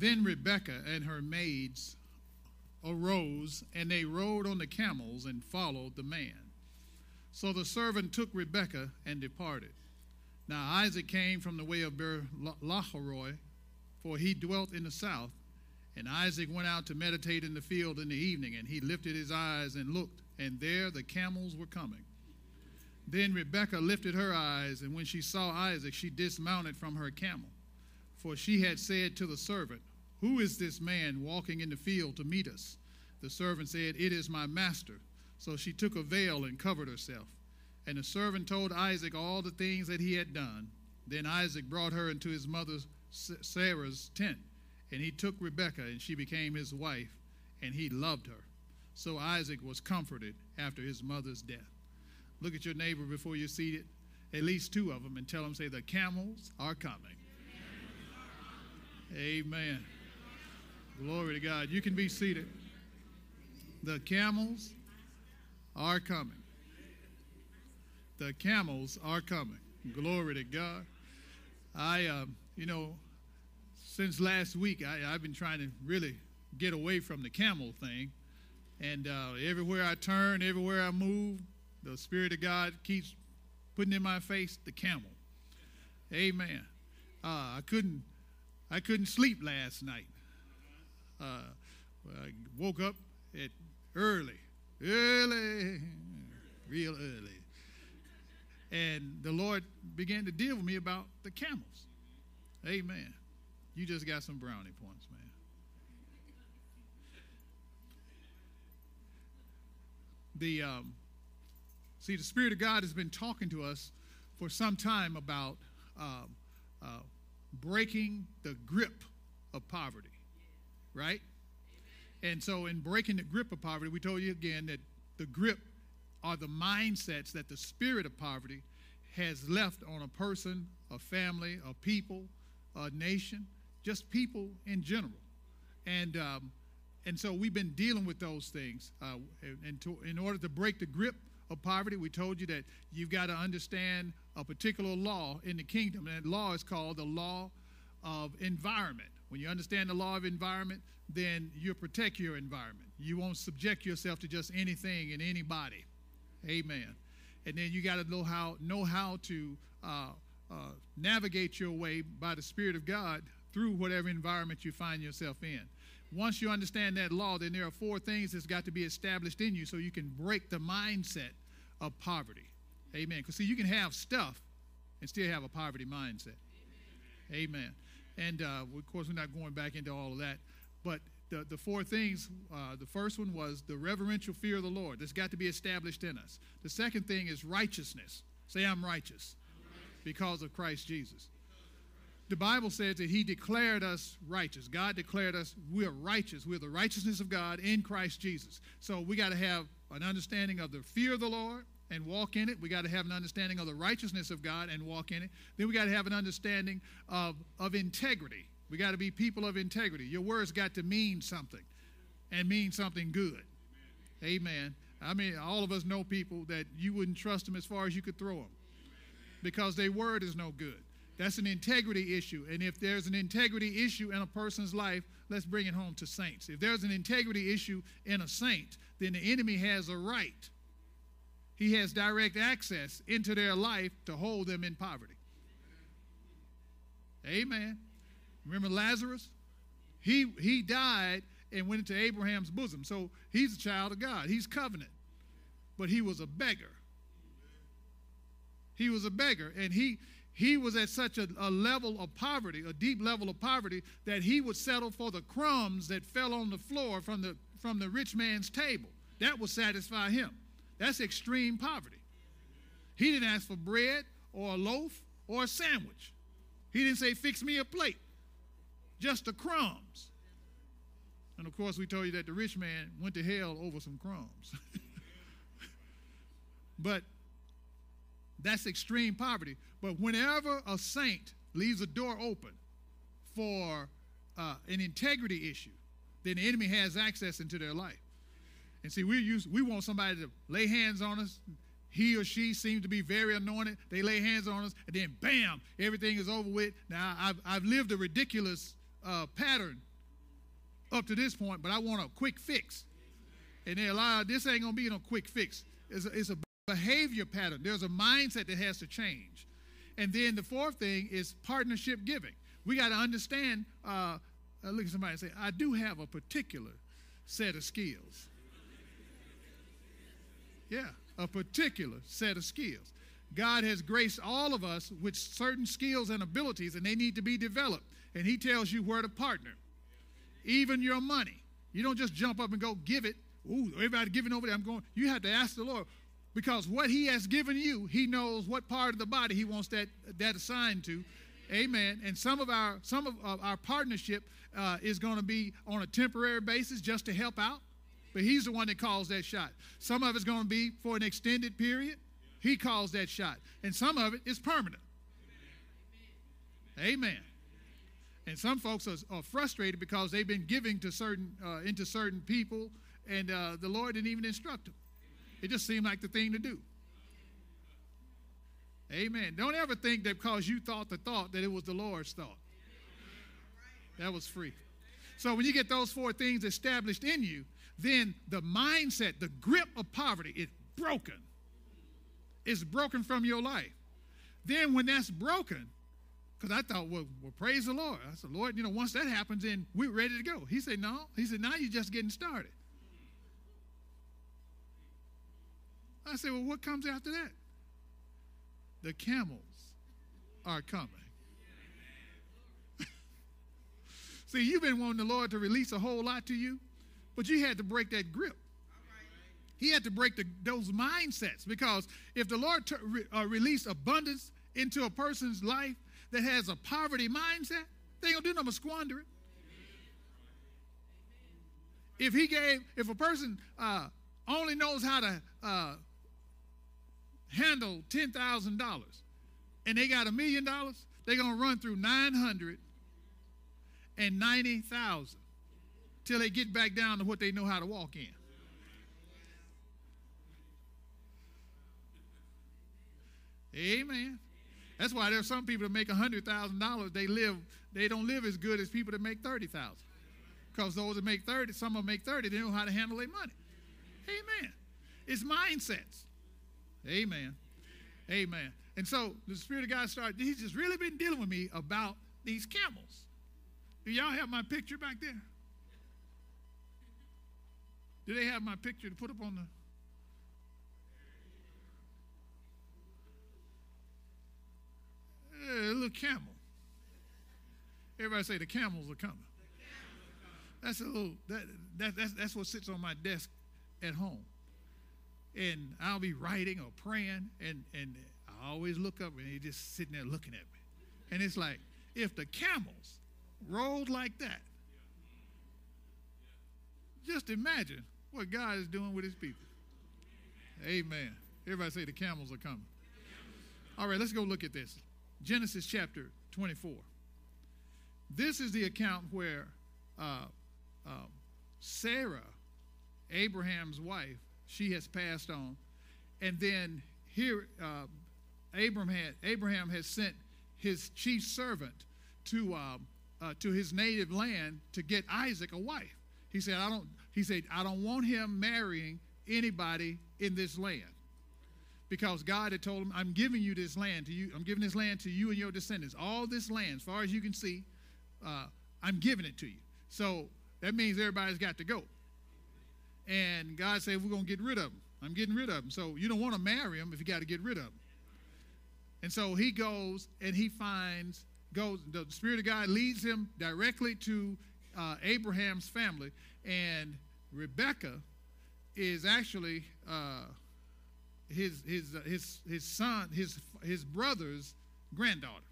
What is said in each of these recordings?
Then Rebekah and her maids arose, and they rode on the camels and followed the man. So the servant took Rebekah and departed. Now Isaac came from the way of Ber Laharoi, for he dwelt in the south. And Isaac went out to meditate in the field in the evening, and he lifted his eyes and looked, and there the camels were coming. Then Rebekah lifted her eyes, and when she saw Isaac, she dismounted from her camel. For she had said to the servant, Who is this man walking in the field to meet us? The servant said, It is my master. So she took a veil and covered herself. And the servant told Isaac all the things that he had done. Then Isaac brought her into his mother Sarah's tent, and he took Rebekah, and she became his wife, and he loved her. So Isaac was comforted after his mother's death. Look at your neighbor before you're seated, at least two of them, and tell them, say, the camels are coming. Amen. Glory to God. You can be seated. The camels are coming. The camels are coming. Glory to God. I, uh, you know, since last week, I, have been trying to really get away from the camel thing. And uh, everywhere I turn, everywhere I move, the Spirit of God keeps putting in my face the camel. Amen. Uh, I couldn't, I couldn't sleep last night. Uh, I woke up at early, early, real early, and the Lord began to deal with me about the camels. Amen. You just got some brownie points, man. The um, see, the Spirit of God has been talking to us for some time about um, uh, breaking the grip of poverty, right? And so, in breaking the grip of poverty, we told you again that the grip are the mindsets that the spirit of poverty has left on a person, a family, a people, a nation, just people in general. And um, and so we've been dealing with those things. Uh, and to, in order to break the grip of poverty, we told you that you've got to understand a particular law in the kingdom. And that law is called the law of environment. When you understand the law of environment, then you protect your environment. You won't subject yourself to just anything and anybody. Amen. And then you got to know how know how to uh, uh, navigate your way by the Spirit of God through whatever environment you find yourself in. Once you understand that law, then there are four things that's got to be established in you so you can break the mindset of poverty. Amen. Because see, you can have stuff and still have a poverty mindset. Amen. Amen. And uh, of course, we're not going back into all of that. But the, the four things uh, the first one was the reverential fear of the Lord. That's got to be established in us. The second thing is righteousness. Say, I'm righteous, I'm righteous. because of Christ Jesus. The Bible says that He declared us righteous. God declared us, we're righteous. We're the righteousness of God in Christ Jesus. So we got to have an understanding of the fear of the Lord and walk in it. We got to have an understanding of the righteousness of God and walk in it. Then we got to have an understanding of, of integrity. We got to be people of integrity. Your words got to mean something and mean something good. Amen. I mean, all of us know people that you wouldn't trust them as far as you could throw them because their word is no good. That's an integrity issue. And if there's an integrity issue in a person's life, let's bring it home to saints. If there's an integrity issue in a saint, then the enemy has a right. He has direct access into their life to hold them in poverty. Amen. Remember Lazarus? He, he died and went into Abraham's bosom. So he's a child of God. He's covenant. But he was a beggar. He was a beggar. And he, he was at such a, a, level of poverty, a deep level of poverty, that he would settle for the crumbs that fell on the floor from the, from the rich man's table. That would satisfy him. That's extreme poverty. He didn't ask for bread or a loaf or a sandwich. He didn't say, Fix me a plate just the crumbs. And of course, we told you that the rich man went to hell over some crumbs. but that's extreme poverty. But whenever a saint leaves a door open for uh, an integrity issue, then the enemy has access into their life. And see, we use we want somebody to lay hands on us. He or she seems to be very anointed. They lay hands on us, and then bam, everything is over with. Now I've I've lived a ridiculous uh, pattern up to this point, but I want a quick fix. And they're allowed, this ain't to be no quick fix. It's a, it's a behavior pattern. There's a mindset that has to change. And then the fourth thing is partnership giving. We got to understand, uh, uh, look at somebody and say, I do have a particular set of skills. Yeah, a particular set of skills. God has graced all of us with certain skills and abilities, and they need to be developed. And He tells you where to partner, even your money. You don't just jump up and go give it. Ooh, everybody giving over there. I'm going. You have to ask the Lord because what He has given you, He knows what part of the body He wants that that assigned to. Amen. And some of our some of, our partnership uh, is going to be on a temporary basis just to help out, but He's the one that calls that shot. Some of it's going to be for an extended period. He calls that shot. And some of it is permanent. Amen. And some folks are, are frustrated because they've been giving to certain uh, into certain people, and uh, the Lord didn't even instruct them. It just seemed like the thing to do. Amen. Don't ever think that because you thought the thought that it was the Lord's thought. That was free. So when you get those four things established in you, then the mindset, the grip of poverty is broken is broken from your life. Then when that's broken, because I thought, well, well, praise the Lord. I said, Lord, you know, once that happens, then we're ready to go. He said, no. He said, now you're just getting started. I said, well, what comes after that? The camels are coming. See, you've been wanting the Lord to release a whole lot to you, but you had to break that grip. He had to break the, those mindsets because if the Lord t- re, uh, released abundance into a person's life that has a poverty mindset, they ain't gonna do nothing but squander it. If he gave, if a person uh, only knows how to uh, handle ten thousand dollars, and they got a million dollars, they're gonna run through nine hundred and ninety thousand till they get back down to what they know how to walk in. Amen. That's why there's some people that make hundred thousand dollars. They live, they don't live as good as people that make thirty thousand. Because those that make thirty, some of them make thirty, they know how to handle their money. Amen. It's mindsets. Amen. Amen. And so the Spirit of God started, he's just really been dealing with me about these camels. Do y'all have my picture back there? Do they have my picture to put up on the eh, a little camel. Everybody say the camels are coming. That's a little that, that that's that's what sits on my desk at home. And I'll be writing or praying, and and I always look up and he's just sitting there looking at me. And it's like, if the camels rolled like that, just imagine what God is doing with his people. Amen. Everybody say the camels are coming. All right, let's go look at this. Genesis chapter 24. This is the account where uh, uh, Sarah, Abraham's wife, she has passed on. And then here, uh, Abraham, had, Abraham has sent his chief servant to, um, uh, to his native land to get Isaac a wife. He said, I don't, he said, I don't want him marrying anybody in this land because God had told him, I'm giving you this land to you. I'm giving this land to you and your descendants. All this land, as far as you can see, uh, I'm giving it to you. So that means everybody's got to go. And God said, We're going to get rid of them. I'm getting rid of them. So you don't want to marry them if you got to get rid of them. And so he goes and he finds, goes, the Spirit of God leads him directly to uh, Abraham's family. And Rebecca is actually. Uh, his his uh, his his son his his brother's granddaughter.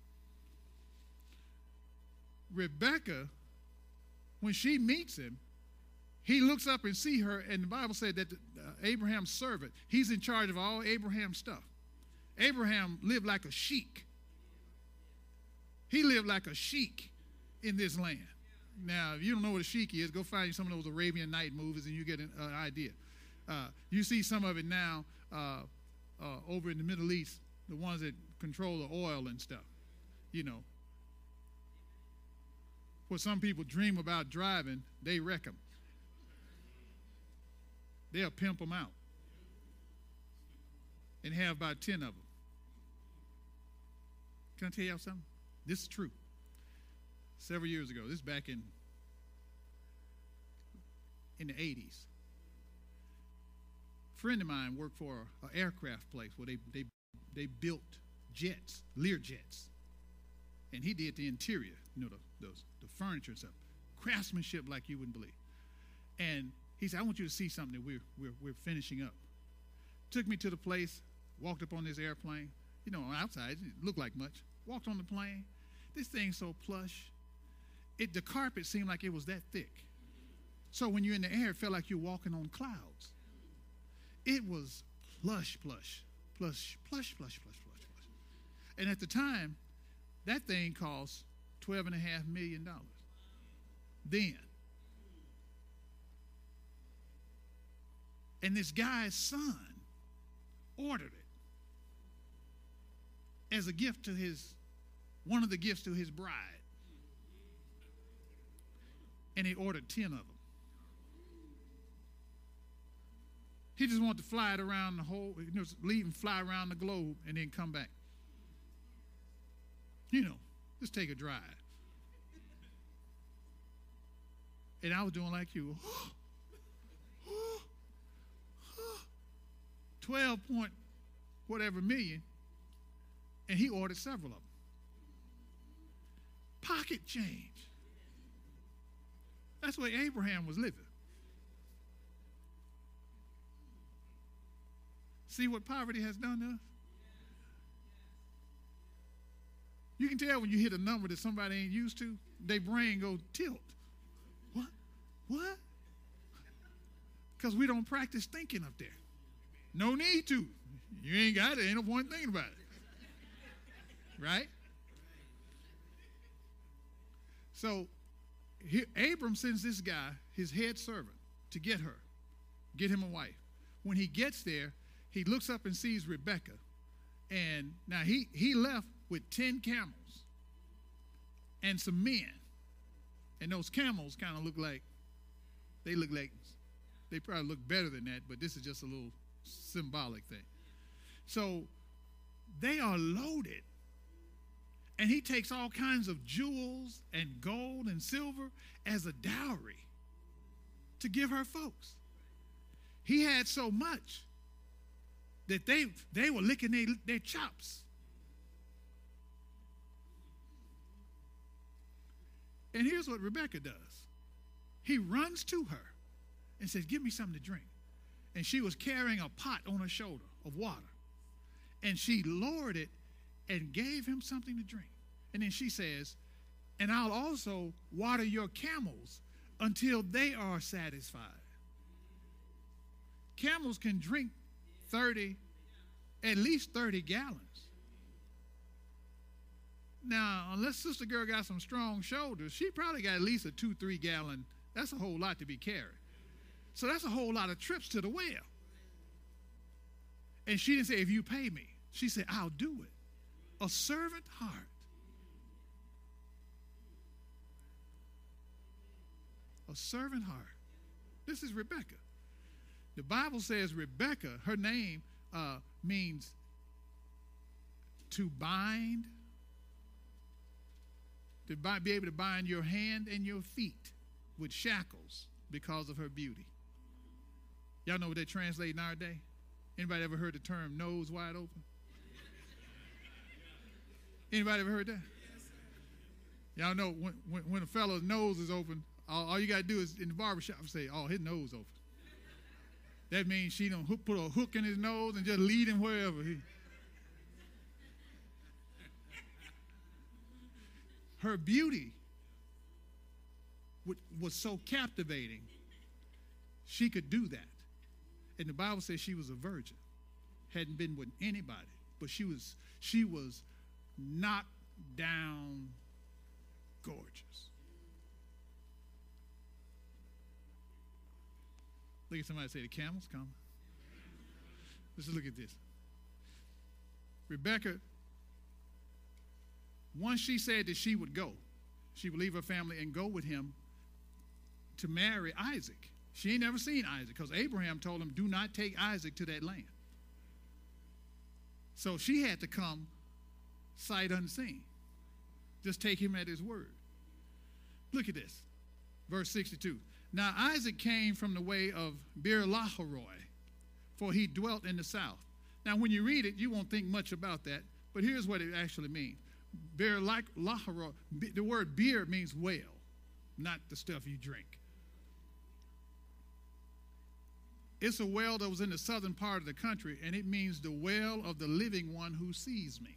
Rebecca, when she meets him, he looks up and see her, and the Bible said that uh, Abraham's servant, he's in charge of all Abraham's stuff. Abraham lived like a sheik. He lived like a sheik in this land. Now, if you don't know what a sheik is, go find some of those Arabian Night movies and you get an idea. Uh, you see some of it now uh, uh, over in the Middle East, the ones that control the oil and stuff, you know. What some people dream about driving, they wreck them. They'll pimp them out and have about 10 of them. Can I tell y'all something? This is true. Several years ago, this is back in in the 80s. A friend of mine worked for an aircraft place where they, they, they built jets, Lear jets. And he did the interior, you know, the, the, the furniture and stuff. Craftsmanship like you wouldn't believe. And he said, I want you to see something that we're, we're, we're finishing up. Took me to the place, walked up on this airplane. You know, outside, it didn't look like much. Walked on the plane. This thing's so plush. It, the carpet seemed like it was that thick. So when you're in the air, it felt like you're walking on clouds. It was plush, plush, plush, plush, plush, plush, plush, plush. And at the time, that thing cost $12.5 million. Then. And this guy's son ordered it as a gift to his, one of the gifts to his bride. And he ordered 10 of them. He just wanted to fly it around the whole, you know, leave and fly around the globe and then come back. You know, just take a drive. And I was doing like you. 12 point whatever million, and he ordered several of them. Pocket change. That's where Abraham was living. See what poverty has done to us? You can tell when you hit a number that somebody ain't used to, their brain go tilt. What? What? Because we don't practice thinking up there. No need to. You ain't got it. Ain't no point thinking about it. Right? So he, Abram sends this guy, his head servant, to get her, get him a wife. When he gets there, he looks up and sees Rebecca. And now he, he left with 10 camels and some men. And those camels kind of look like, they look like, they probably look better than that, but this is just a little symbolic thing. So they are loaded. And he takes all kinds of jewels and gold and silver as a dowry to give her folks. He had so much that they, they were licking their, their chops. And here's what Rebecca does he runs to her and says, Give me something to drink. And she was carrying a pot on her shoulder of water. And she lowered it and gave him something to drink. And then she says, And I'll also water your camels until they are satisfied. Camels can drink 30, at least 30 gallons. Now, unless Sister Girl got some strong shoulders, she probably got at least a two, three gallon. That's a whole lot to be carried. So that's a whole lot of trips to the well. And she didn't say, if you pay me. She said, I'll do it. A servant heart. A servant heart. This is Rebecca. The Bible says Rebecca, her name uh, means to bind, to be able to bind your hand and your feet with shackles because of her beauty. Y'all know what they translate in our day? Anybody ever heard the term nose wide open? Anybody ever heard that? Y'all know when, when, when a fellow's nose is open, all, all you got to do is in the barbershop say, oh, his nose open. That means she don't put a hook in his nose and just lead him wherever he. Her beauty was so captivating, she could do that. And the Bible says she was a virgin, hadn't been with anybody, but she was she was knocked down gorgeous. Look at somebody say, the camels come. Let's look at this. Rebecca, once she said that she would go, she would leave her family and go with him to marry Isaac. She ain't never seen Isaac because Abraham told him, Do not take Isaac to that land. So she had to come sight unseen. Just take him at his word. Look at this. Verse 62. Now Isaac came from the way of Beer Laharoi, for he dwelt in the south. Now, when you read it, you won't think much about that, but here's what it actually means. Beer Laharoi, the word beer means well, not the stuff you drink. It's a well that was in the southern part of the country, and it means the well of the living one who sees me.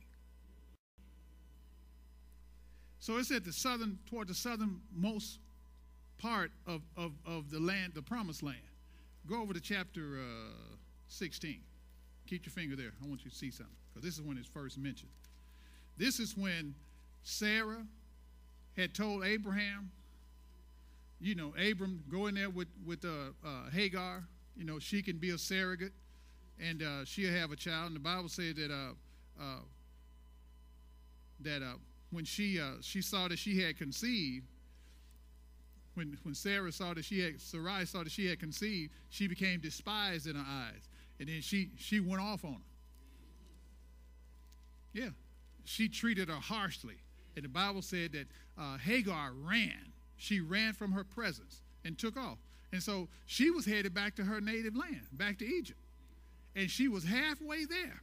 So it's at the southern, toward the southernmost part of, of, of the land, the promised land. Go over to chapter uh, 16. Keep your finger there. I want you to see something, because this is when it's first mentioned. This is when Sarah had told Abraham, you know, Abram, go in there with, with uh, uh, Hagar. You know, she can be a surrogate, and uh, she'll have a child. And the Bible says that uh, uh, that when she, uh, she saw that she had conceived, when, when Sarah saw that she had, Sarai saw that she had conceived, she became despised in her eyes. And then she, she went off on her. Yeah, she treated her harshly. And the Bible said that uh, Hagar ran. She ran from her presence and took off. And so she was headed back to her native land, back to Egypt. And she was halfway there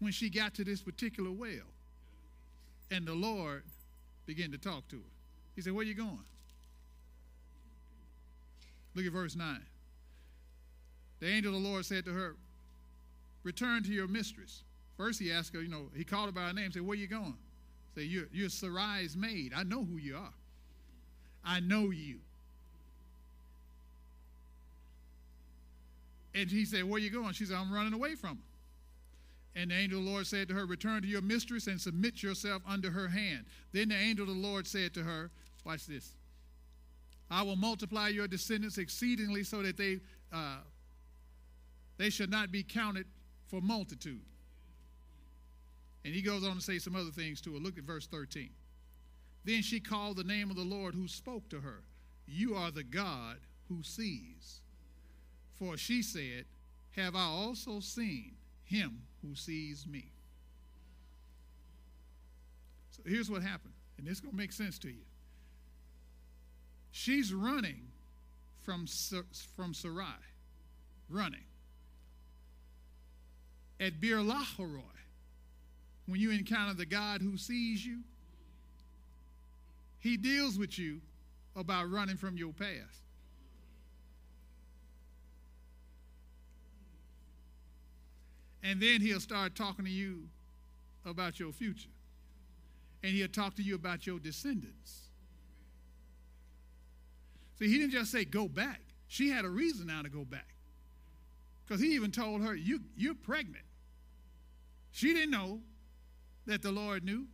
when she got to this particular well. And the Lord began to talk to her. He said, Where you going? Look at verse 9. The angel of the Lord said to her, Return to your mistress. First, he asked her, you know, he called her by her name, said, Where you going? Say, You're, you're Sarai's maid. I know who you are. I know you. And he said, Where you going? She said, I'm running away from her. And the angel of the Lord said to her, Return to your mistress and submit yourself under her hand. Then the angel of the Lord said to her, Watch this. I will multiply your descendants exceedingly so that they, uh, they should not be counted for multitude. And he goes on to say some other things to her. Look at verse 13. Then she called the name of the Lord who spoke to her. You are the God who sees. For she said, Have I also seen him who sees me. So here's what happened, and this is going to make sense to you. She's running from, from Sarai, running. At Bir Laharoi, when you encounter the God who sees you, he deals with you about running from your past. And then he'll start talking to you about your future. And he'll talk to you about your descendants. See, he didn't just say, go back. She had a reason now to go back. Because he even told her, you, You're pregnant. She didn't know that the Lord knew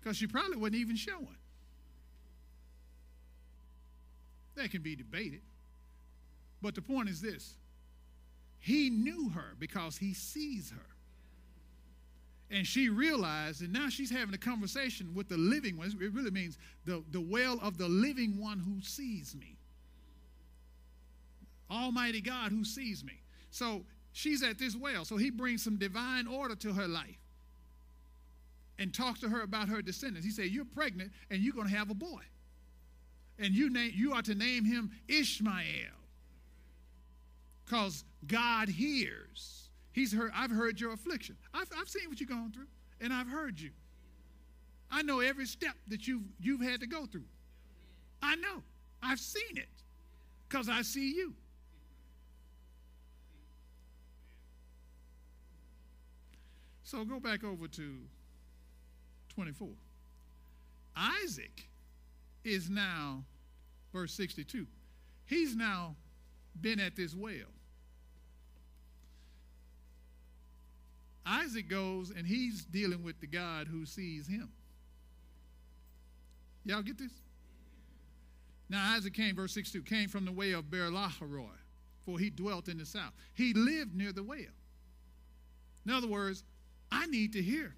because she probably wasn't even showing. That can be debated. But the point is this he knew her because he sees her. And she realized, and now she's having a conversation with the living one. It really means the, the well of the living one who sees me. Almighty God who sees me. So she's at this well. So he brings some divine order to her life and talks to her about her descendants. He said, You're pregnant and you're going to have a boy. And you, name, you are to name him Ishmael because God hears. He's heard, I've heard your affliction. I've, I've seen what you're going through, and I've heard you. I know every step that you've, you've had to go through. I know. I've seen it because I see you. So go back over to 24. Isaac is now, verse 62, he's now been at this well. Isaac goes and he's dealing with the God who sees him. Y'all get this? Now Isaac came, verse 62, came from the way of Berlaharoi, for he dwelt in the south. He lived near the well. In other words, I need to hear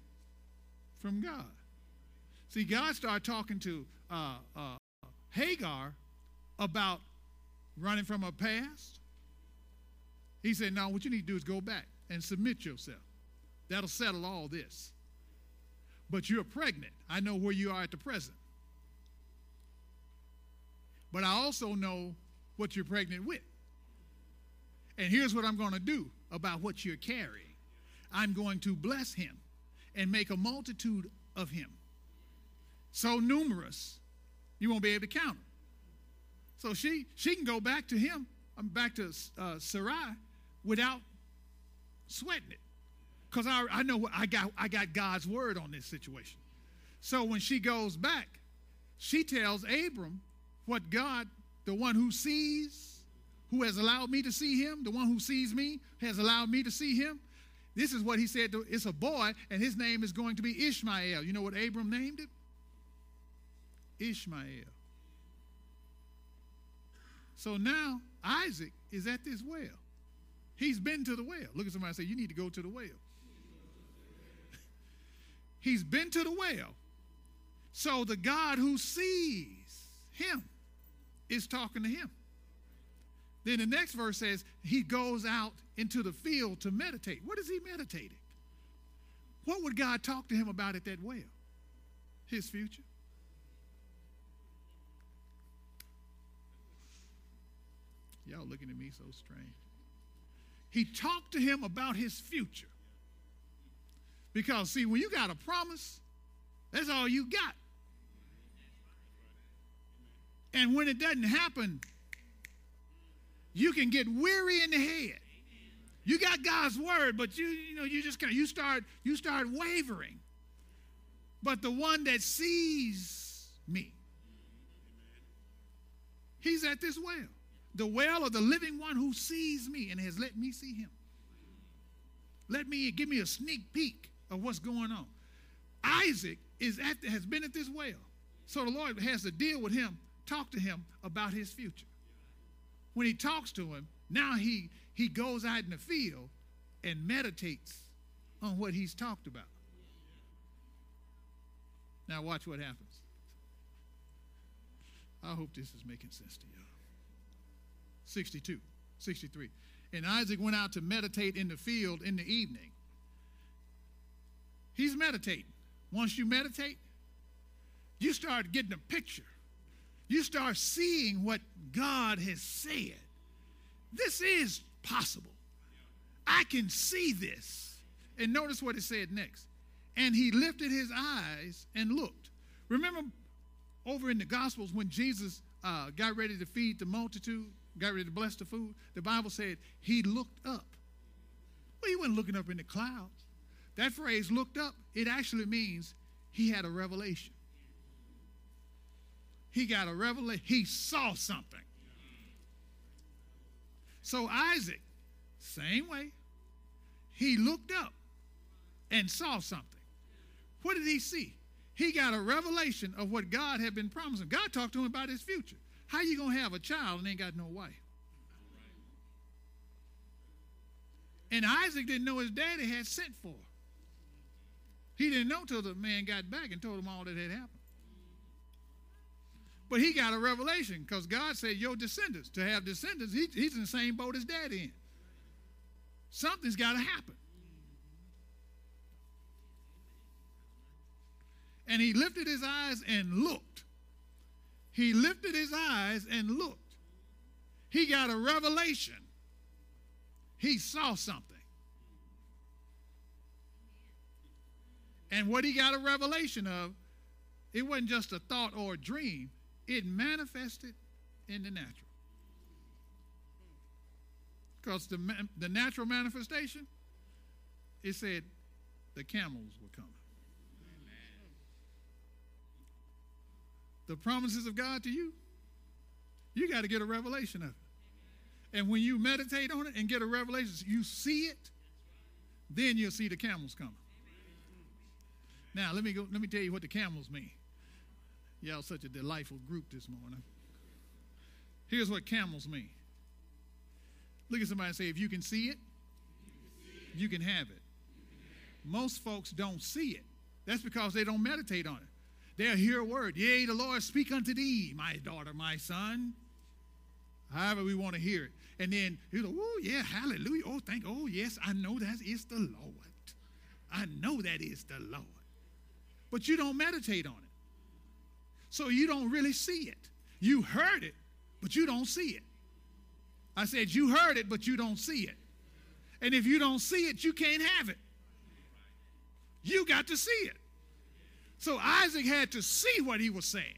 from God. See, God started talking to uh, uh, Hagar about running from her past. He said, "Now, what you need to do is go back and submit yourself. That'll settle all this. But you're pregnant. I know where you are at the present. But I also know what you're pregnant with. And here's what I'm going to do about what you're carrying I'm going to bless him and make a multitude of him. So numerous, you won't be able to count them. So she, she can go back to him, I'm um, back to uh, Sarai, without sweating it. Because I, I know I got, I got God's word on this situation. So when she goes back, she tells Abram what God, the one who sees, who has allowed me to see him, the one who sees me has allowed me to see him. This is what he said. To, it's a boy, and his name is going to be Ishmael. You know what Abram named it? Ishmael. So now Isaac is at this well. He's been to the well. Look at somebody and say, You need to go to the well. He's been to the well. So the God who sees him is talking to him. Then the next verse says, He goes out into the field to meditate. What is he meditating? What would God talk to him about at that well? His future. Y'all looking at me so strange. He talked to him about his future. Because, see, when you got a promise, that's all you got. And when it doesn't happen, you can get weary in the head. You got God's word, but you, you know, you just kind of you start you start wavering. But the one that sees me, he's at this well the well of the living one who sees me and has let me see him. Let me give me a sneak peek of what's going on. Isaac is at the, has been at this well. So the Lord has to deal with him, talk to him about his future. When he talks to him, now he he goes out in the field and meditates on what he's talked about. Now watch what happens. I hope this is making sense to you. 62, 63. And Isaac went out to meditate in the field in the evening. He's meditating. Once you meditate, you start getting a picture. You start seeing what God has said. This is possible. I can see this. And notice what it said next. And he lifted his eyes and looked. Remember over in the Gospels when Jesus uh, got ready to feed the multitude? Got ready to bless the food, the Bible said he looked up. Well, he wasn't looking up in the clouds. That phrase, looked up, it actually means he had a revelation. He got a revelation. He saw something. So Isaac, same way, he looked up and saw something. What did he see? He got a revelation of what God had been promising. God talked to him about his future. How you gonna have a child and ain't got no wife? And Isaac didn't know his daddy had sent for. He didn't know till the man got back and told him all that had happened. But he got a revelation because God said, Your descendants, to have descendants, he, he's in the same boat as daddy in. Something's got to happen. And he lifted his eyes and looked. He lifted his eyes and looked. He got a revelation. He saw something. And what he got a revelation of, it wasn't just a thought or a dream, it manifested in the natural. Because the, the natural manifestation, it said the camels were coming. The promises of God to you, you got to get a revelation of it. And when you meditate on it and get a revelation, you see it, then you'll see the camels coming. Now, let me go, let me tell you what the camels mean. Y'all such a delightful group this morning. Here's what camels mean. Look at somebody and say, if you can see it, you can have it. Most folks don't see it. That's because they don't meditate on it. They'll hear a word. Yea, the Lord speak unto thee, my daughter, my son. However, we want to hear it. And then you know, oh yeah, hallelujah. Oh, thank, oh yes, I know that is the Lord. I know that is the Lord. But you don't meditate on it. So you don't really see it. You heard it, but you don't see it. I said, You heard it, but you don't see it. And if you don't see it, you can't have it. You got to see it. So Isaac had to see what he was saying.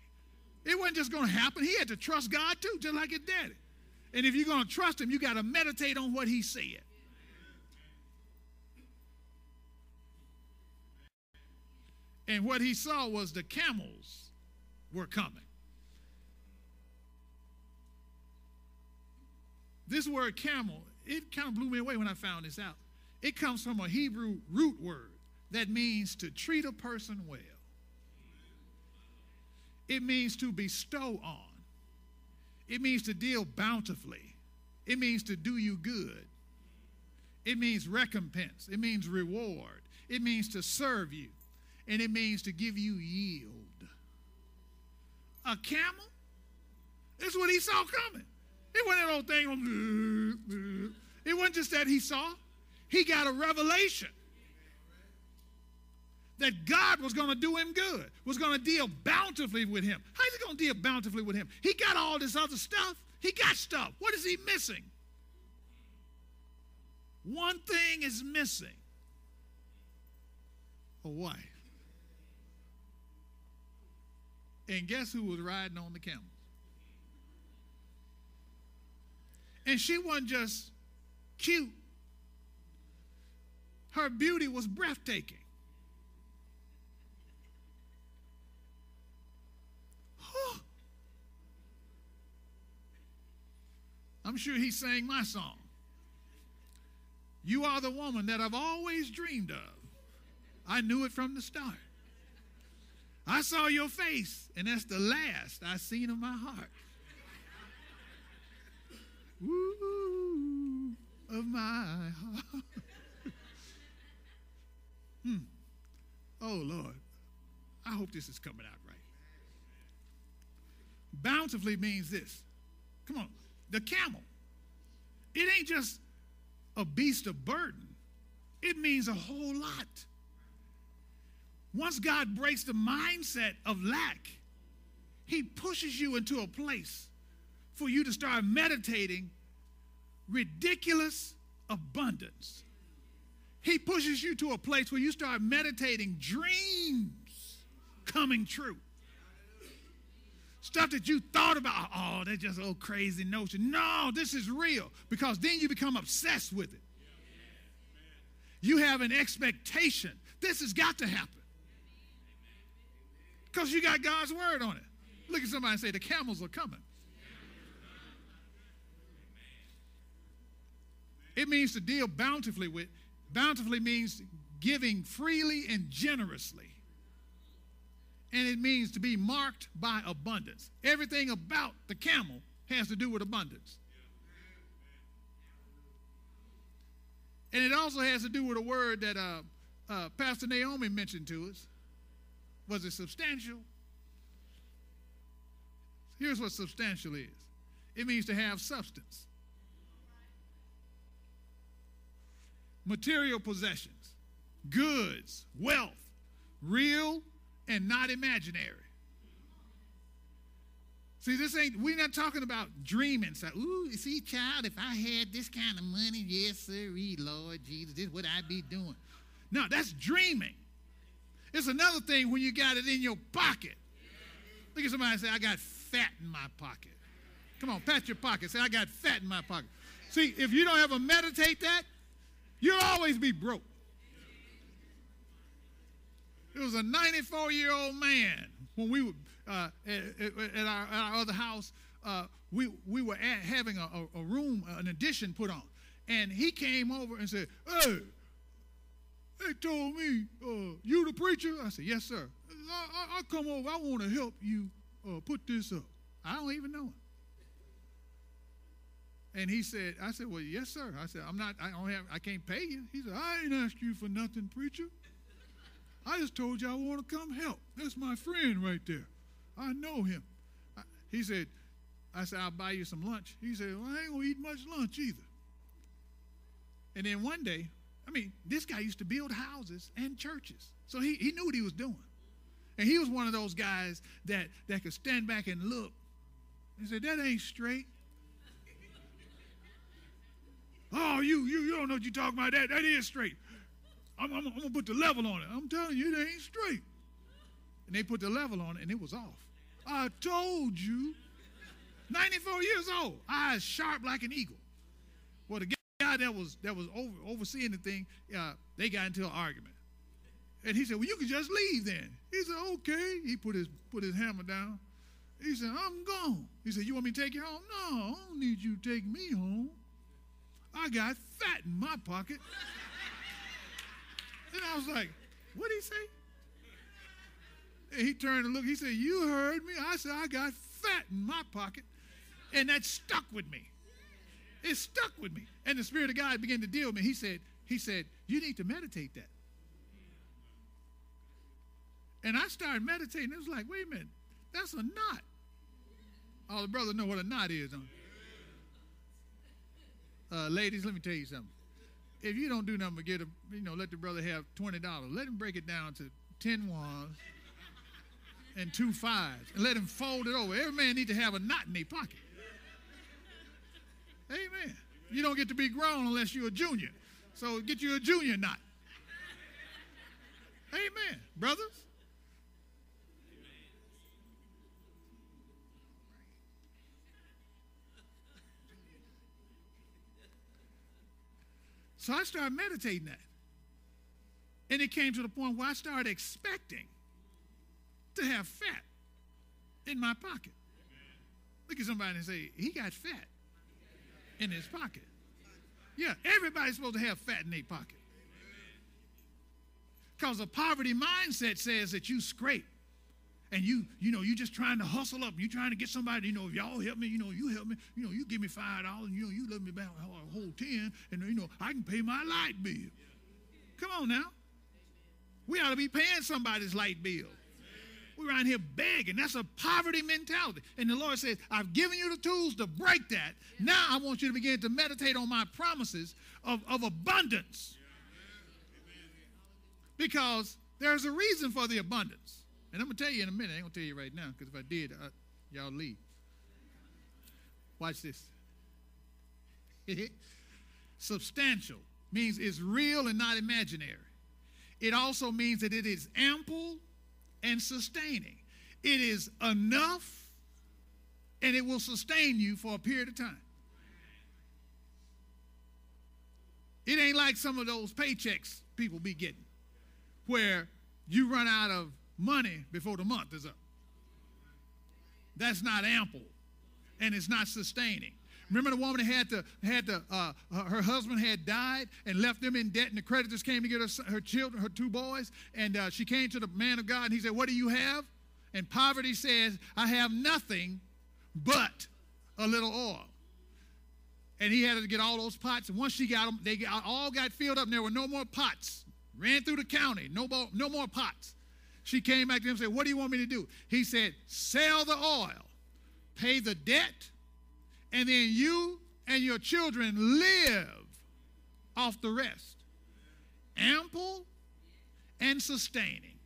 It wasn't just going to happen. He had to trust God too, just like his daddy. And if you're going to trust him, you got to meditate on what he said. And what he saw was the camels were coming. This word camel, it kind of blew me away when I found this out. It comes from a Hebrew root word that means to treat a person well. It means to bestow on. It means to deal bountifully. It means to do you good. It means recompense. It means reward. It means to serve you. And it means to give you yield. A camel? This is what he saw coming. It wasn't that old thing. It wasn't just that he saw. He got a revelation that God was going to do him good, was going to deal bountifully with him. How's he going to deal bountifully with him? He got all this other stuff. He got stuff. What is he missing? One thing is missing a wife. And guess who was riding on the camel? And she wasn't just cute, her beauty was breathtaking. I'm sure he sang my song. You are the woman that I've always dreamed of. I knew it from the start. I saw your face, and that's the last I seen of my heart. Of my heart. hmm. Oh, Lord. I hope this is coming out. Bountifully means this. Come on the camel. It ain't just a beast of burden, it means a whole lot. Once God breaks the mindset of lack, He pushes you into a place for you to start meditating ridiculous abundance. He pushes you to a place where you start meditating dreams coming true. Stuff that you thought about, oh, that's just a little crazy notion. No, this is real because then you become obsessed with it. You have an expectation. This has got to happen because you got God's word on it. Look at somebody and say, the camels are coming. It means to deal bountifully with. Bountifully means giving freely and generously and it means to be marked by abundance. Everything about the camel has to do with abundance. And it also has to do with a word that uh, uh, Pastor Naomi mentioned to us. Was it substantial? Here's what substantial is it means to have substance, material possessions, goods, wealth, real and not imaginary. See, this ain't, we're not talking about dreaming. So, ooh, see, child, if I had this kind of money, yes, sir, Lord Jesus, this is what I'd be doing. No, that's dreaming. It's another thing when you got it in your pocket. Look at somebody say, I got fat in my pocket. Come on, pat your pocket. Say, I got fat in my pocket. See, if you don't ever meditate that, you'll always be broke. It was a 94 year old man when we were uh, at, at, our, at, our, other house. Uh, we, we were at, having a, a, room, an addition put on. And he came over and said, Hey, they told me, uh, you the preacher? I said, Yes, sir. I, I, I come over, I want to help you uh, put this up. I don't even know him. And he said, I said, Well, yes, sir. I said, I'm not, I don't have, I can't pay you. He said, I ain't asked you for nothing, preacher. I just told you I want to come help. That's my friend right there. I know him. I, he said, I said, I'll buy you some lunch. He said, well, I ain't going to eat much lunch either. And then one day, I mean, this guy used to build houses and churches. So he, he knew what he was doing. And he was one of those guys that, that could stand back and look. and say, That ain't straight. oh, you, you, you don't know what you're talking about. That, that is straight. I'm, I'm, I'm going to put the level on it. I'm telling you, it ain't straight. And they put the level on it, and it was off. I told you. 94 years old, eyes sharp like an eagle. Well, the guy that was that was over, overseeing the thing, uh, they got into an argument. And he said, Well, you can just leave then. He said, Okay. He put his put his hammer down. He said, I'm gone. He said, You want me to take you home? No, I don't need you to take me home. I got fat in my pocket. And I was like, what did he say? And he turned and looked. He said, You heard me. I said, I got fat in my pocket. And that stuck with me. It stuck with me. And the Spirit of God began to deal with me. He said, He said, You need to meditate that. And I started meditating. It was like, wait a minute, that's a knot. All the brothers know what a knot is. Uh, ladies, let me tell you something. If you don't do nothing but get a, you know, let the brother have twenty dollars. Let him break it down to ten ones and two fives, and let him fold it over. Every man need to have a knot in their pocket. Amen. You don't get to be grown unless you're a junior. So get you a junior knot. Amen. Brothers? So I started meditating that. And it came to the point where I started expecting to have fat in my pocket. Look at somebody and say, he got fat in his pocket. Yeah, everybody's supposed to have fat in their pocket. Because a poverty mindset says that you scrape and you, you know, you're just trying to hustle up. You trying to get somebody, you know, if y'all help me, you know, you help me, you know, you give me five dollars, you know, you let me back a whole ten, and you know, I can pay my light bill. Come on now. We ought to be paying somebody's light bill. We're around here begging. That's a poverty mentality. And the Lord says, I've given you the tools to break that. Now I want you to begin to meditate on my promises of, of abundance. Because there's a reason for the abundance. And I'm going to tell you in a minute. I ain't going to tell you right now because if I did, I, y'all leave. Watch this. Substantial means it's real and not imaginary. It also means that it is ample and sustaining. It is enough and it will sustain you for a period of time. It ain't like some of those paychecks people be getting where you run out of money before the month is up. That's not ample and it's not sustaining. Remember the woman had to had to uh, her husband had died and left them in debt, and the creditors came to get her, her children, her two boys, and uh, she came to the man of God, and he said, "What do you have?" And poverty says, "I have nothing but a little oil." And he had to get all those pots, and once she got them, they all got filled up, and there were no more pots. Ran through the county, no no more pots. She came back to him and said, "What do you want me to do?" He said, "Sell the oil, pay the debt." and then you and your children live off the rest. Ample and sustaining.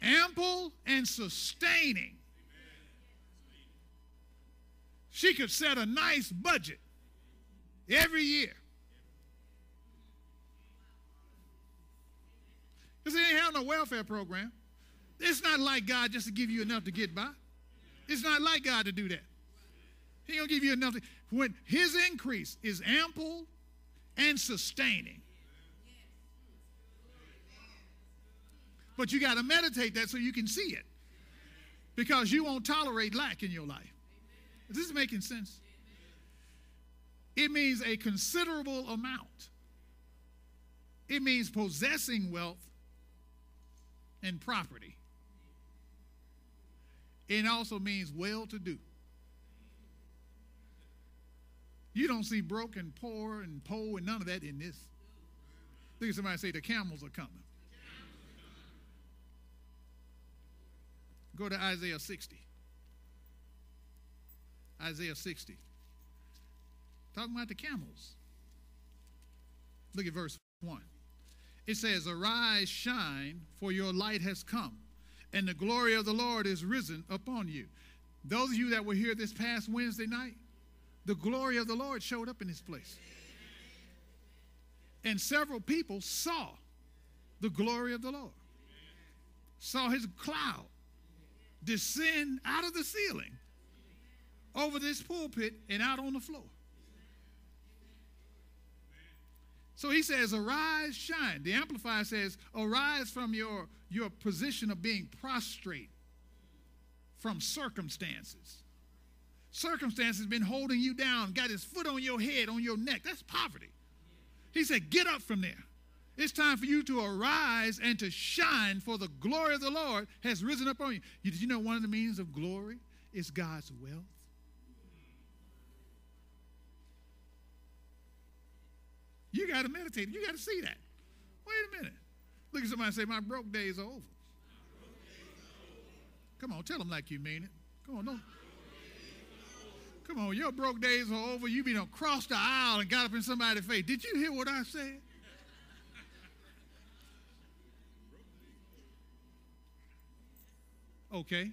Ample and sustaining. She could set a nice budget every year. No welfare program. It's not like God just to give you enough to get by. It's not like God to do that. He gonna give you enough. To, when His increase is ample and sustaining. But you got to meditate that so you can see it. Because you won't tolerate lack in your life. Is this making sense? It means a considerable amount. It means possessing wealth and property. It also means well to do. You don't see broke and poor and poor and none of that in this. Look at somebody say, the camels are coming. Go to Isaiah 60. Isaiah 60. Talking about the camels. Look at verse 1. It says, Arise, shine, for your light has come, and the glory of the Lord is risen upon you. Those of you that were here this past Wednesday night, the glory of the Lord showed up in this place. And several people saw the glory of the Lord, saw his cloud descend out of the ceiling over this pulpit and out on the floor. So he says, Arise, shine. The Amplified says, Arise from your, your position of being prostrate from circumstances. Circumstances been holding you down, got his foot on your head, on your neck. That's poverty. He said, Get up from there. It's time for you to arise and to shine, for the glory of the Lord has risen upon you. you did you know one of the meanings of glory is God's wealth? You got to meditate. You got to see that. Wait a minute. Look at somebody and say, My broke days are over. Come on, tell them like you mean it. Come on, don't. Come on, your broke days are over. You be been across the aisle and got up in somebody's face. Did you hear what I said? Okay,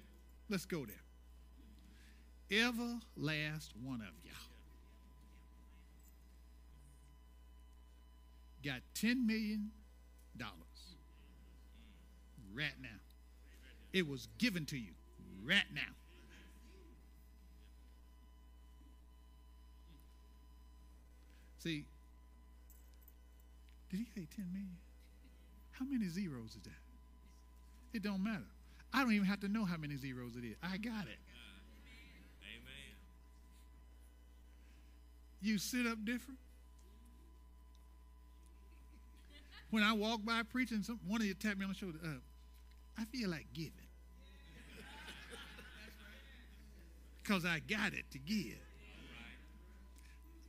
let's go there. Ever last one of y'all got $10 million right now. It was given to you right now. See, did he say 10 million? How many zeros is that? It don't matter. I don't even have to know how many zeros it is. I got it. Amen. You sit up different. When I walk by preaching, some, one of you tap me on the shoulder. Uh, I feel like giving. Because I got it to give.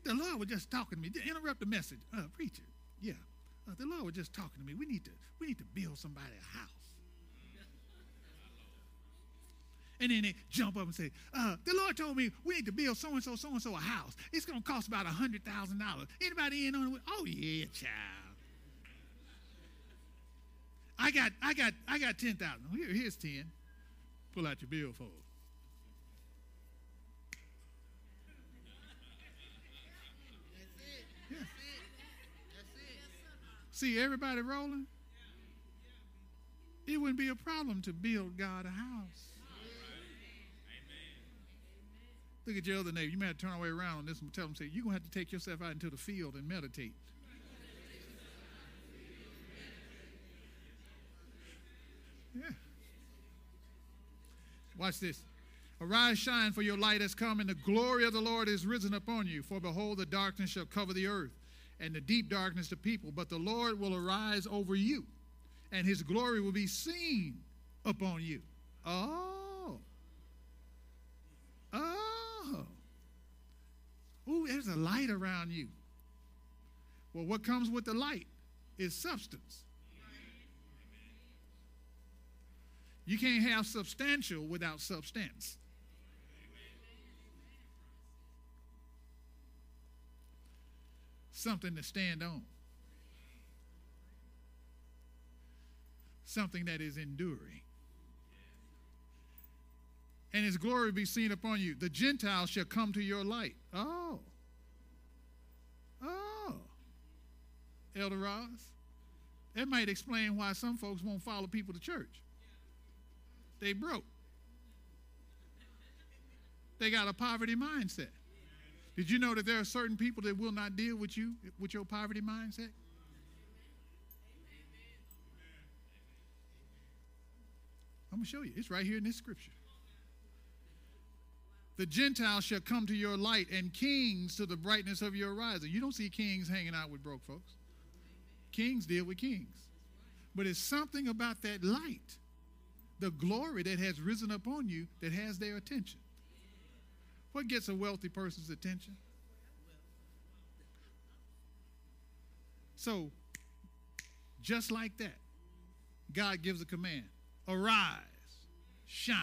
The Lord was just talking to me. Interrupt the message. Uh, preacher, yeah. Uh, the Lord was just talking to me. We need to, we need to build somebody a house. And then they jump up and say, uh, the Lord told me we need to build so and so, so and so a house. It's going to cost about a $100,000. Anybody in on it? Oh, yeah, child. I got, I got, I got 10,000. Here, here's 10. Pull out your billfold. See everybody rolling? It wouldn't be a problem to build God a house. Look at your other neighbor. You might have to turn away around on this and tell them, say, you're going to have to take yourself out into the field and meditate. Yeah. Watch this. Arise, shine, for your light has come, and the glory of the Lord is risen upon you. For behold, the darkness shall cover the earth, and the deep darkness the people. But the Lord will arise over you, and his glory will be seen upon you. Oh. Oh. Ooh, there's a light around you. Well, what comes with the light is substance. You can't have substantial without substance. Something to stand on. Something that is enduring. And his glory be seen upon you. The Gentiles shall come to your light. Oh. Oh. Elder Ross. That might explain why some folks won't follow people to church. They broke. They got a poverty mindset. Did you know that there are certain people that will not deal with you with your poverty mindset? I'm going to show you. It's right here in this scripture. The Gentiles shall come to your light, and kings to the brightness of your rising. You don't see kings hanging out with broke folks. Kings deal with kings. But it's something about that light the glory that has risen upon you that has their attention. What gets a wealthy person's attention? So, Just like that, God gives a command Arise, shine.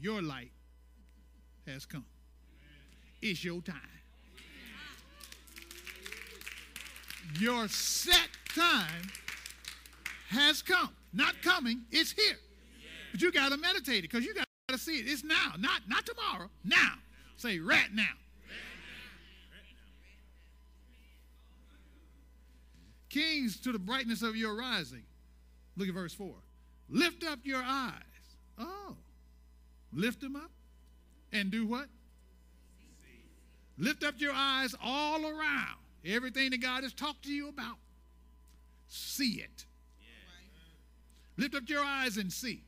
Your light has come. It's your time. Your set time has come. Not coming, it's here. But you got to meditate it because you got to see it. It's now, not, not tomorrow, now. Say, right now. Kings to the brightness of your rising. Look at verse 4. Lift up your eyes. Oh, lift them up and do what? Lift up your eyes all around. Everything that God has talked to you about, see it. Lift up your eyes and see.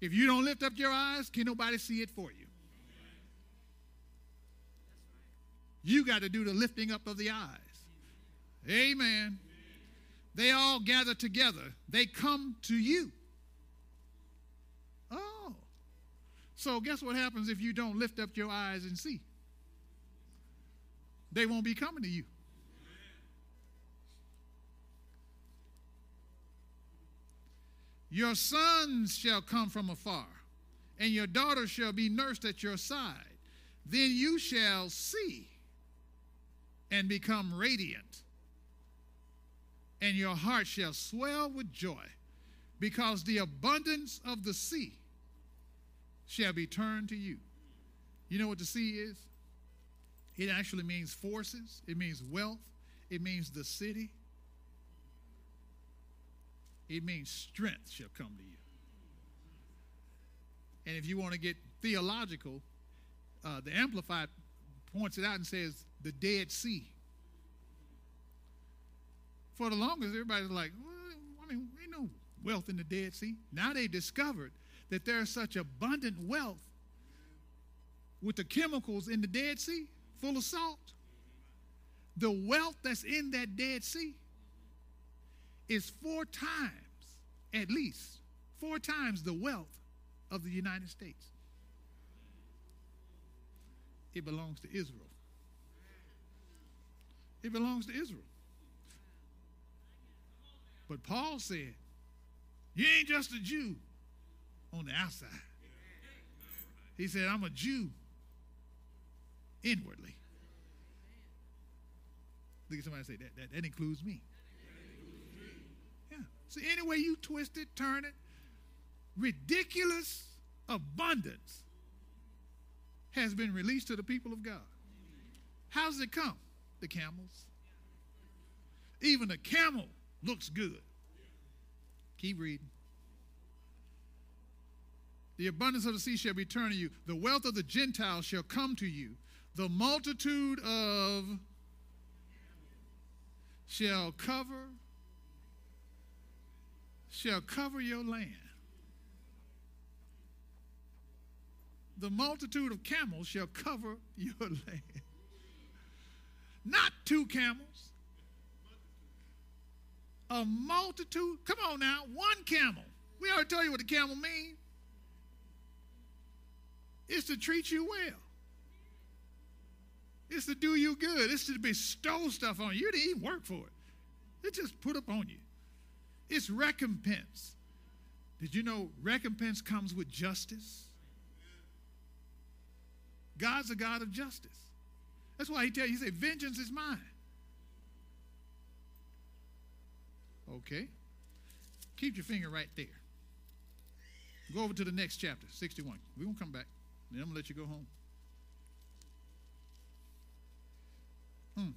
If you don't lift up your eyes, can nobody see it for you? You got to do the lifting up of the eyes. Amen. They all gather together. They come to you. Oh. So, guess what happens if you don't lift up your eyes and see? They won't be coming to you. Your sons shall come from afar, and your daughters shall be nursed at your side. Then you shall see and become radiant, and your heart shall swell with joy, because the abundance of the sea shall be turned to you. You know what the sea is? It actually means forces, it means wealth, it means the city, it means strength shall come to you. And if you want to get theological, uh, the Amplified points it out and says, the Dead Sea. For the longest, everybody's like, well, I mean, ain't no wealth in the Dead Sea. Now they discovered that there's such abundant wealth with the chemicals in the Dead Sea, full of salt. The wealth that's in that Dead Sea is four times, at least, four times the wealth of the United States. It belongs to Israel. It belongs to Israel. But Paul said, You ain't just a Jew on the outside. He said, I'm a Jew inwardly. Look at somebody say that. That, that includes me. So any way you twist it, turn it, ridiculous abundance has been released to the people of God. How does it come? The camels. Even a camel looks good. Keep reading. The abundance of the sea shall return to you. The wealth of the Gentiles shall come to you. The multitude of shall cover shall cover your land. The multitude of camels shall cover your land. Not two camels. A multitude. Come on now, one camel. We already told you what the camel means. It's to treat you well. It's to do you good. It's to bestow stuff on you. You didn't even work for it. It just put up on you. It's recompense. Did you know recompense comes with justice? God's a God of justice. That's why he tell you, he said, vengeance is mine. Okay. Keep your finger right there. Go over to the next chapter, 61. We won't come back. Then I'm going to let you go home. Hmm.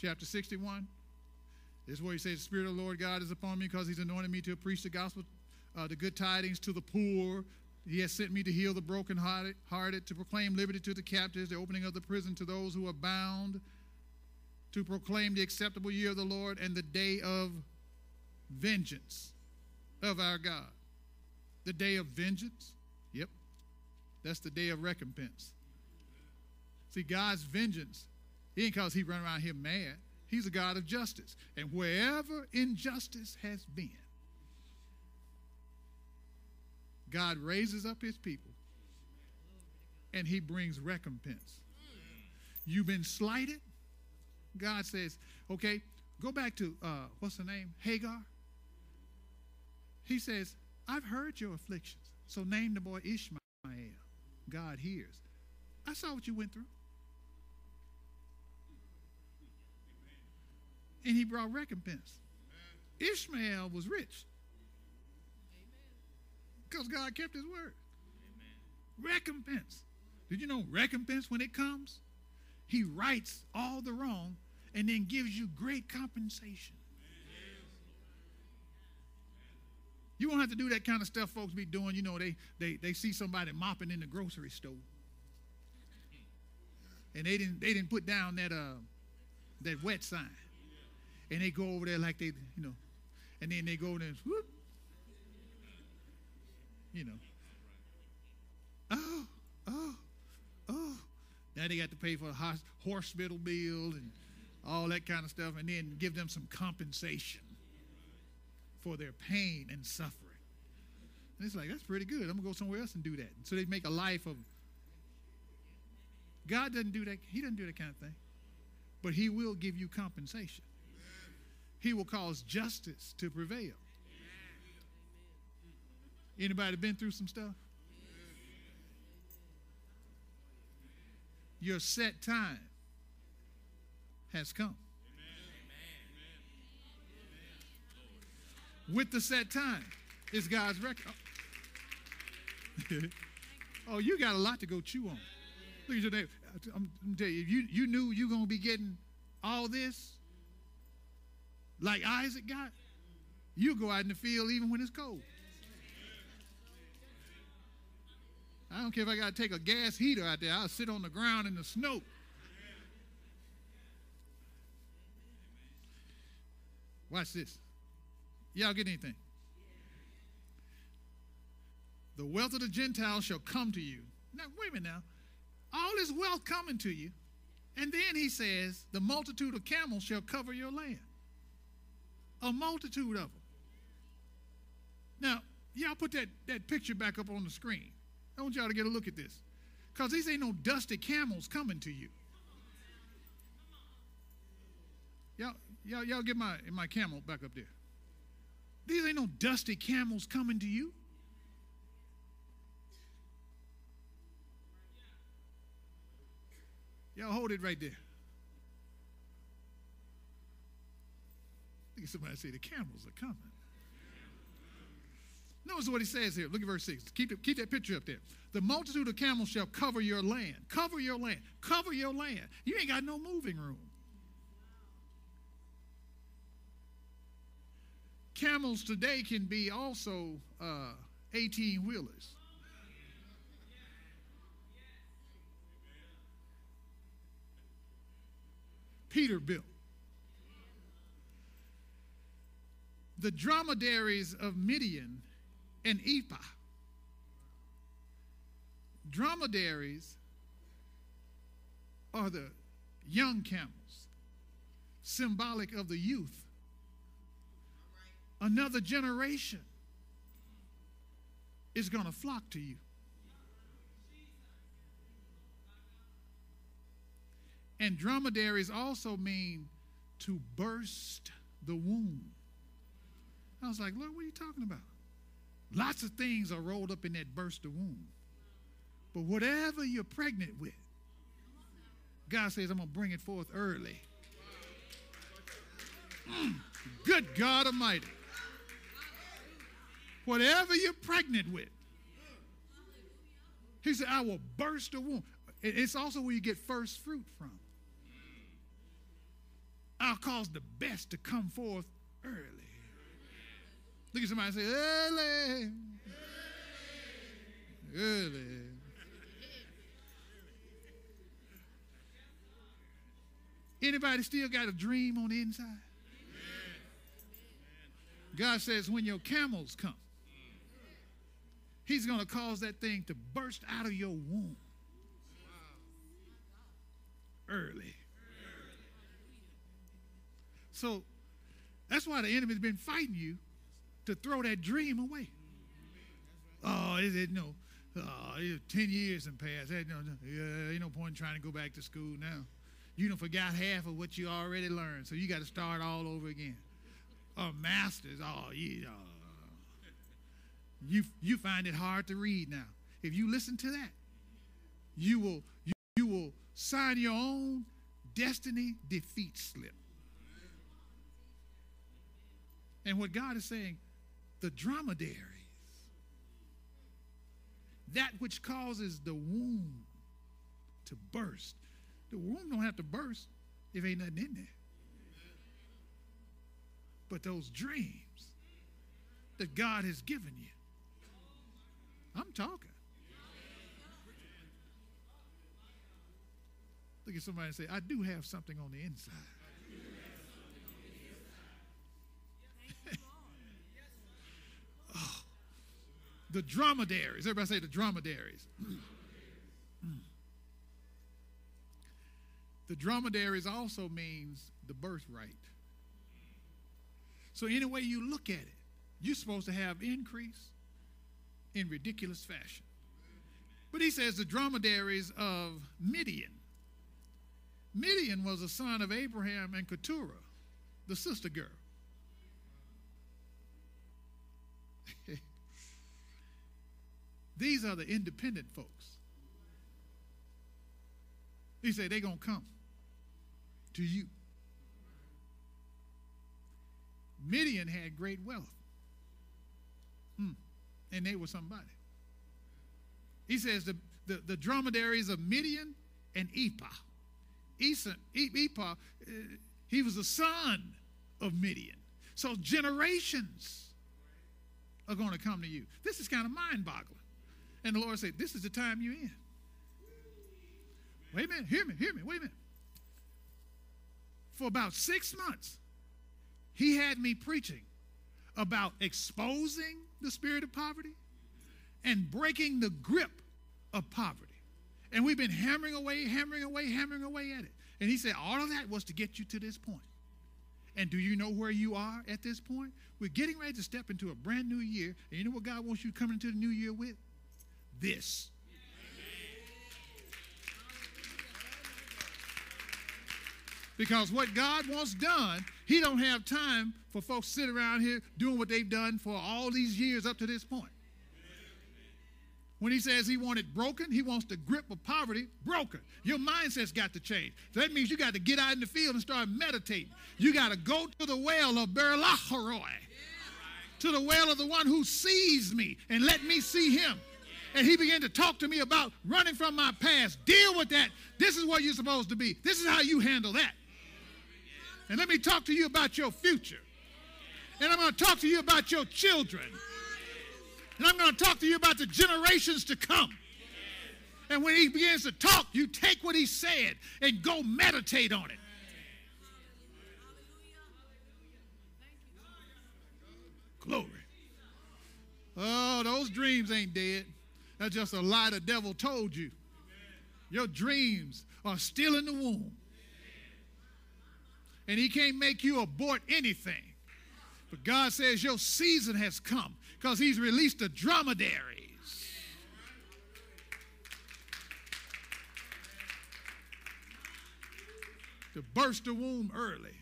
Chapter 61. This is where he says, The Spirit of the Lord God is upon me because he's anointed me to preach the gospel, uh, the good tidings to the poor. He has sent me to heal the brokenhearted, hearted, to proclaim liberty to the captives, the opening of the prison to those who are bound, to proclaim the acceptable year of the Lord and the day of vengeance of our God. The day of vengeance? Yep. That's the day of recompense. See, God's vengeance, he ain't because he run around here mad. He's a God of justice. And wherever injustice has been, God raises up his people and he brings recompense. You've been slighted, God says, okay, go back to, uh, what's the name? Hagar. He says, I've heard your afflictions. So name the boy Ishmael. God hears. I saw what you went through. And he brought recompense. Ishmael was rich. Because God kept his word. Recompense. Did you know recompense when it comes? He rights all the wrong and then gives you great compensation. You won't have to do that kind of stuff folks be doing. You know, they, they, they see somebody mopping in the grocery store. And they didn't, they didn't put down that, uh, that wet sign. And they go over there like they, you know, and then they go over there and whoop, you know. Oh, oh, oh. Now they got to pay for a hospital bill and all that kind of stuff, and then give them some compensation for their pain and suffering. And it's like, that's pretty good. I'm going to go somewhere else and do that. So they make a life of. God doesn't do that. He doesn't do that kind of thing. But He will give you compensation. He will cause justice to prevail. Anybody been through some stuff? Your set time has come. with the set time. It's God's record. oh, you got a lot to go chew on. Look at your neighbor. I'm, I'm you, you, you knew you were going to be getting all this like Isaac got, you go out in the field even when it's cold. I don't care if I got to take a gas heater out there. I'll sit on the ground in the snow. Watch this. Y'all get anything? The wealth of the Gentiles shall come to you. Now, wait a minute now. All this wealth coming to you. And then he says, the multitude of camels shall cover your land. A multitude of them. Now, y'all put that, that picture back up on the screen. I want y'all to get a look at this. Because these ain't no dusty camels coming to you. Y'all, y'all, y'all get my, my camel back up there. These ain't no dusty camels coming to you. Y'all hold it right there. Look at somebody say the camels are coming. Notice what he says here. Look at verse 6. Keep, keep that picture up there. The multitude of camels shall cover your land. Cover your land. Cover your land. You ain't got no moving room. camels today can be also uh, 18 wheelers. Peterbilt. The dromedaries of Midian and Ephah. Dromedaries are the young camels, symbolic of the youth another generation is going to flock to you. And dromedaries also mean to burst the womb. I was like, Lord, what are you talking about? Lots of things are rolled up in that burst of womb. But whatever you're pregnant with, God says, I'm going to bring it forth early. Mm, good God Almighty whatever you're pregnant with. He said, I will burst the womb. It's also where you get first fruit from. I'll cause the best to come forth early. Look at somebody and say, early. Early. Anybody still got a dream on the inside? God says, when your camels come, He's going to cause that thing to burst out of your womb early. So that's why the enemy's been fighting you to throw that dream away. Oh, is it no? Ten years and passed. Ain't no, yeah, ain't no point in trying to go back to school now. you don't forgot half of what you already learned, so you got to start all over again. Oh, masters, oh, you, uh, you, you find it hard to read now. If you listen to that, you will, you, you will sign your own destiny defeat slip. And what God is saying, the dromedaries, that which causes the womb to burst. The womb don't have to burst if ain't nothing in there. But those dreams that God has given you, I'm talking. Look at somebody and say, I do have something on the inside. The dromedaries. Everybody say the dromedaries. the dromedaries also means the birthright. So, any way you look at it, you're supposed to have increase in ridiculous fashion. But he says the dromedaries of Midian. Midian was a son of Abraham and Keturah, the sister girl. These are the independent folks. He said they're going to come to you. Midian had great wealth. Hmm. And they were somebody. He says the, the, the dromedaries of Midian and Ephah. Ephah, Ephah uh, he was a son of Midian. So generations are going to come to you. This is kind of mind boggling. And the Lord said, This is the time you're in. Wait a minute, hear me, hear me, wait a minute. For about six months, he had me preaching about exposing the spirit of poverty and breaking the grip of poverty. And we've been hammering away, hammering away, hammering away at it. And he said, all of that was to get you to this point. And do you know where you are at this point? We're getting ready to step into a brand new year. And you know what God wants you to come into the new year with? This. Because what God wants done, He don't have time for folks sit around here doing what they've done for all these years up to this point. When he says he wanted broken, he wants the grip of poverty broken. Your mindset's got to change. So that means you got to get out in the field and start meditating. You got to go to the well of Beer-lahai-roi, to the well of the one who sees me and let me see him. And he began to talk to me about running from my past. Deal with that. This is where you're supposed to be. This is how you handle that. And let me talk to you about your future. And I'm going to talk to you about your children. And I'm going to talk to you about the generations to come. And when he begins to talk, you take what he said and go meditate on it. Glory. Oh, those dreams ain't dead. That's just a lie the devil told you. Your dreams are still in the womb and he can't make you abort anything. But God says your season has come because he's released the dromedaries. To burst the womb early.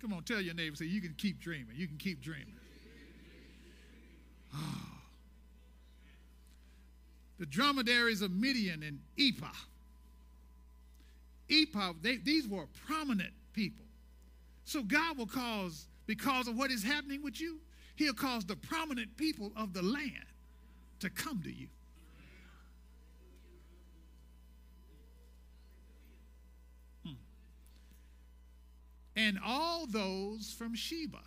Come on, tell your neighbor, say, you can keep dreaming. You can keep dreaming. Oh. The dromedaries of Midian and Ephah Ephah, they, these were prominent people. So God will cause, because of what is happening with you, He'll cause the prominent people of the land to come to you. Hmm. And all those from Sheba.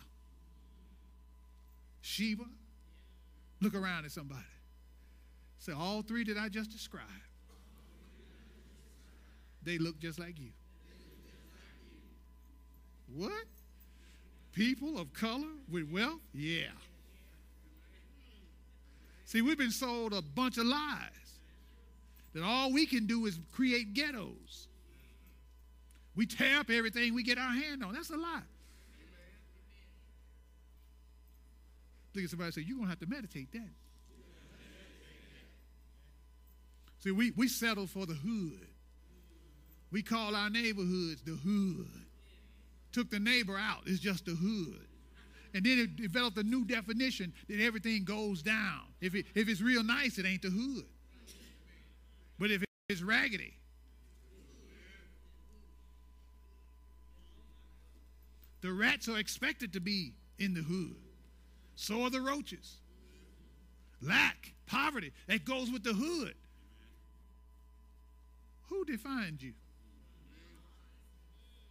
Sheba, look around at somebody. Say, all three that I just described they look just like you. What? People of color with wealth? Yeah. See, we've been sold a bunch of lies that all we can do is create ghettos. We tear up everything we get our hand on. That's a lie. Look at somebody say, You're going to have to meditate that. See, we, we settle for the hood. We call our neighborhoods the hood. Took the neighbor out, it's just the hood. And then it developed a new definition that everything goes down. If, it, if it's real nice, it ain't the hood. But if it's raggedy, the rats are expected to be in the hood. So are the roaches. Lack, poverty, that goes with the hood. Who defined you?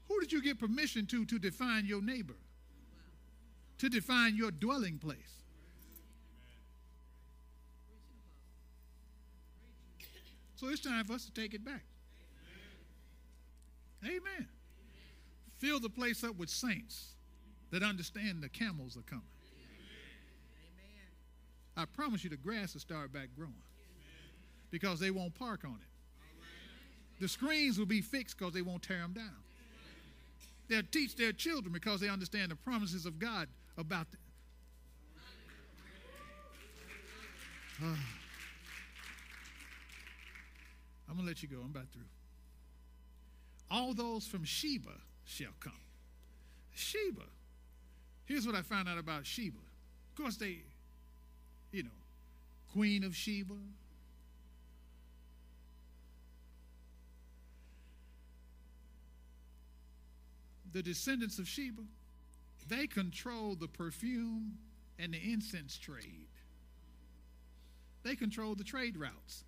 Who did you get permission to to define your neighbor? To define your dwelling place? So it's time for us to take it back. Amen. Fill the place up with saints that understand the camels are coming. I promise you the grass will start back growing because they won't park on it. The screens will be fixed because they won't tear them down. They'll teach their children because they understand the promises of God about them. uh, I'm going to let you go. I'm about through. All those from Sheba shall come. Sheba. Here's what I found out about Sheba. Of course, they, you know, Queen of Sheba. The descendants of Sheba, they control the perfume and the incense trade. They control the trade routes.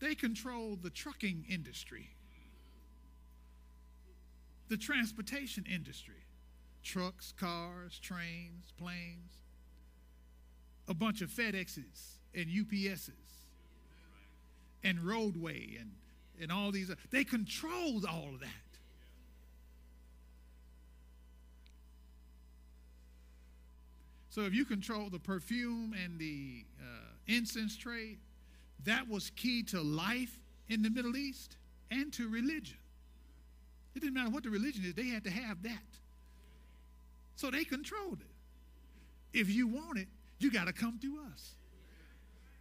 They control the trucking industry, the transportation industry trucks, cars, trains, planes, a bunch of FedExes and UPSs and roadway and, and all these. They control all of that. So if you control the perfume and the uh, incense trade, that was key to life in the Middle East and to religion. It didn't matter what the religion is, they had to have that. So they controlled it. If you want it, you got to come through us.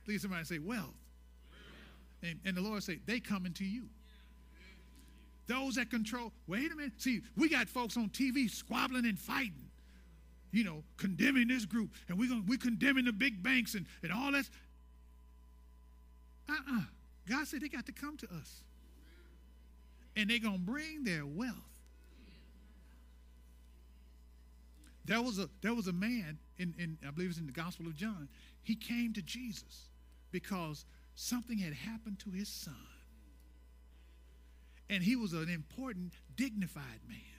Please somebody say wealth. And, and the Lord say, they coming to you. Those that control, wait a minute. See, we got folks on TV squabbling and fighting, you know, condemning this group, and we're we condemning the big banks and, and all that. Uh-uh. God said they got to come to us. And they're going to bring their wealth. There was a, there was a man, in, in, I believe it's in the Gospel of John, he came to Jesus because something had happened to his son. And he was an important, dignified man.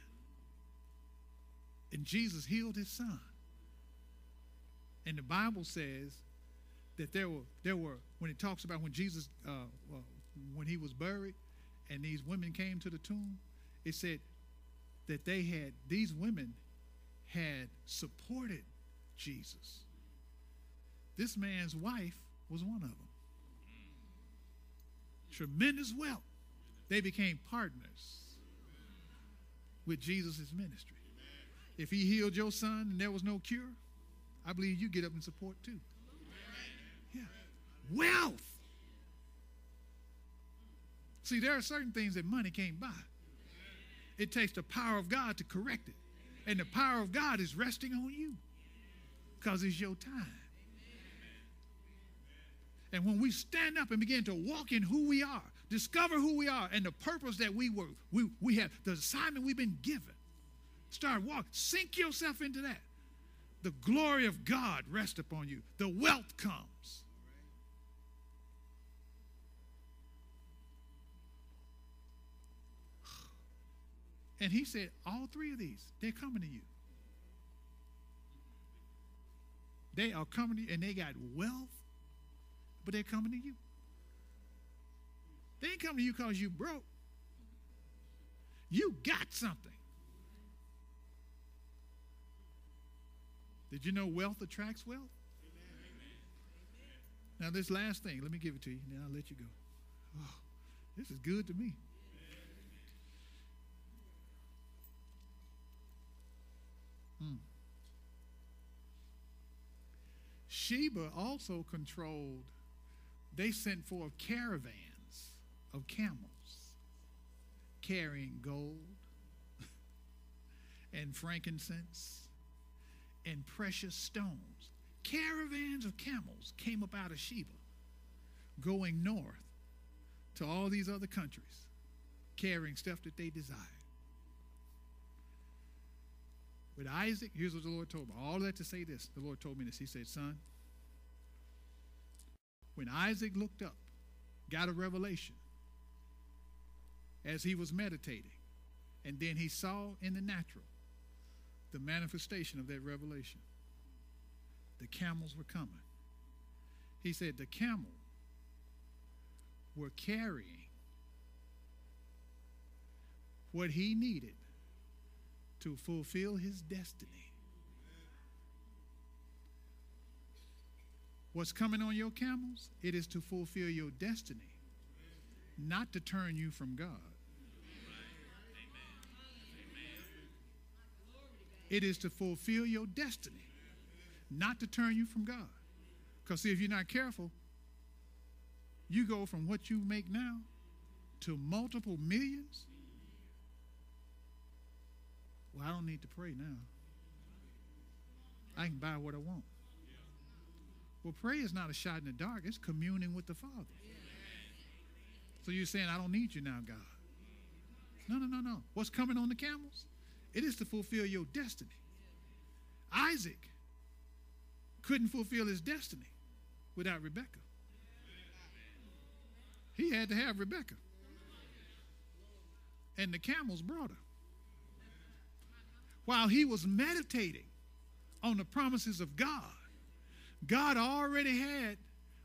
And Jesus healed his son. And the Bible says that there were, there were when it talks about when Jesus, uh, well, when he was buried and these women came to the tomb, it said that they had, these women had supported Jesus. This man's wife was one of them. Tremendous wealth. They became partners with Jesus' ministry. If he healed your son and there was no cure, I believe you get up and support too. Yeah. Wealth. See, there are certain things that money can't buy. It takes the power of God to correct it. And the power of God is resting on you because it's your time. And when we stand up and begin to walk in who we are, discover who we are and the purpose that we were, we, we have, the assignment we've been given, start walk, sink yourself into that. The glory of God rest upon you. The wealth comes. And he said, all three of these, they're coming to you. They are coming to you, and they got wealth, but they're coming to you. They ain't coming to you because you broke. You got something. Did you know wealth attracts wealth? Now, this last thing, let me give it to you, then I'll let you go. Oh, this is good to me. Hmm. Sheba also controlled, they sent forth caravans of camels. carrying gold and frankincense and precious stones. Caravans of camels came up out of Sheba, going north to all these other countries, carrying stuff that they desired. With Isaac, here's what the Lord told me. All that to say this, the Lord told me this. He said, Son, when Isaac looked up, got a revelation as he was meditating, and then he saw in the natural the manifestation of that revelation. The camels were coming. He said the camel were carrying what he needed to fulfill his destiny. What's coming on your camels? It is to fulfill your destiny, not to turn you from God. It is to fulfill your destiny, not to turn you from God. Because, see, if you're not careful, you go from what you make now to multiple millions. Well, I don't need to pray now. I can buy what I want. Well, prayer is not a shot in the dark, it's communing with the Father. So you're saying, I don't need you now, God. No, no, no, no. What's coming on the camels? It is to fulfill your destiny. Isaac couldn't fulfill his destiny without Rebekah. He had to have Rebekah. And the camels brought her. While he was meditating on the promises of God, God already had,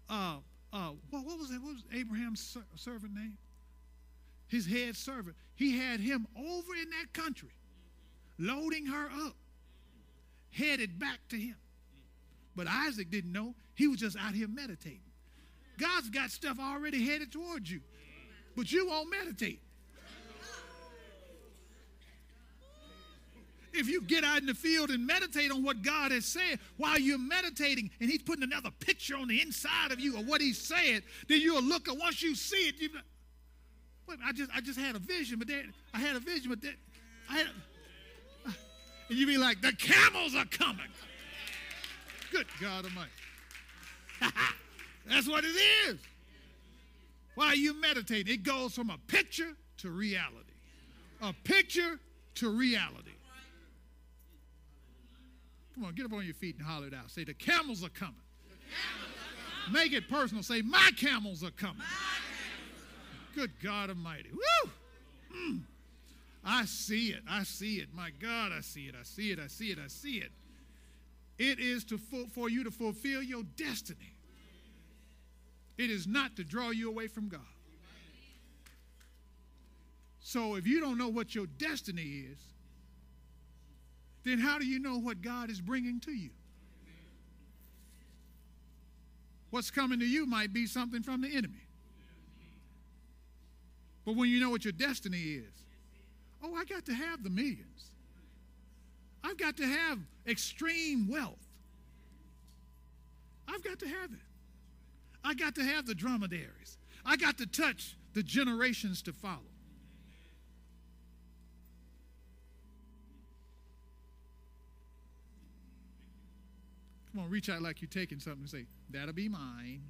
uh, uh, what, what was it? What was Abraham's servant name? His head servant. He had him over in that country loading her up, headed back to him. But Isaac didn't know. He was just out here meditating. God's got stuff already headed towards you, but you won't meditate. If you get out in the field and meditate on what God has said while you're meditating and He's putting another picture on the inside of you of what He said, then you'll look and once you see it, you but I just I just had a vision, but then I had a vision, but then I had and you be like, the camels are coming. Good God Almighty. That's what it is. While you meditate, it goes from a picture to reality. A picture to reality. Come on, get up on your feet and holler it out. Say, the camels are coming. Camels are coming. Make it personal. Say, my camels are coming. Camels are coming. Good God Almighty. Woo! Mm. I see it. I see it. My God, I see it. I see it. I see it. I see it. It is to for you to fulfill your destiny. It is not to draw you away from God. So if you don't know what your destiny is, then how do you know what God is bringing to you? What's coming to you might be something from the enemy. But when you know what your destiny is, Oh, I got to have the millions. I've got to have extreme wealth. I've got to have it. I got to have the dromedaries. I got to touch the generations to follow. Come on, reach out like you're taking something and say, That'll be mine.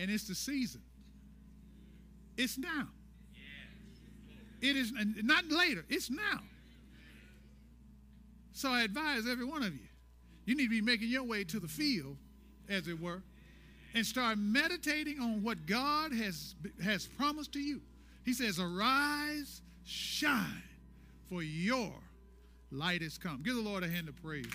And it's the season. It's now. It is not later, it's now. So I advise every one of you, you need to be making your way to the field, as it were, and start meditating on what God has, has promised to you. He says, Arise, shine, for your light is come. Give the Lord a hand of praise.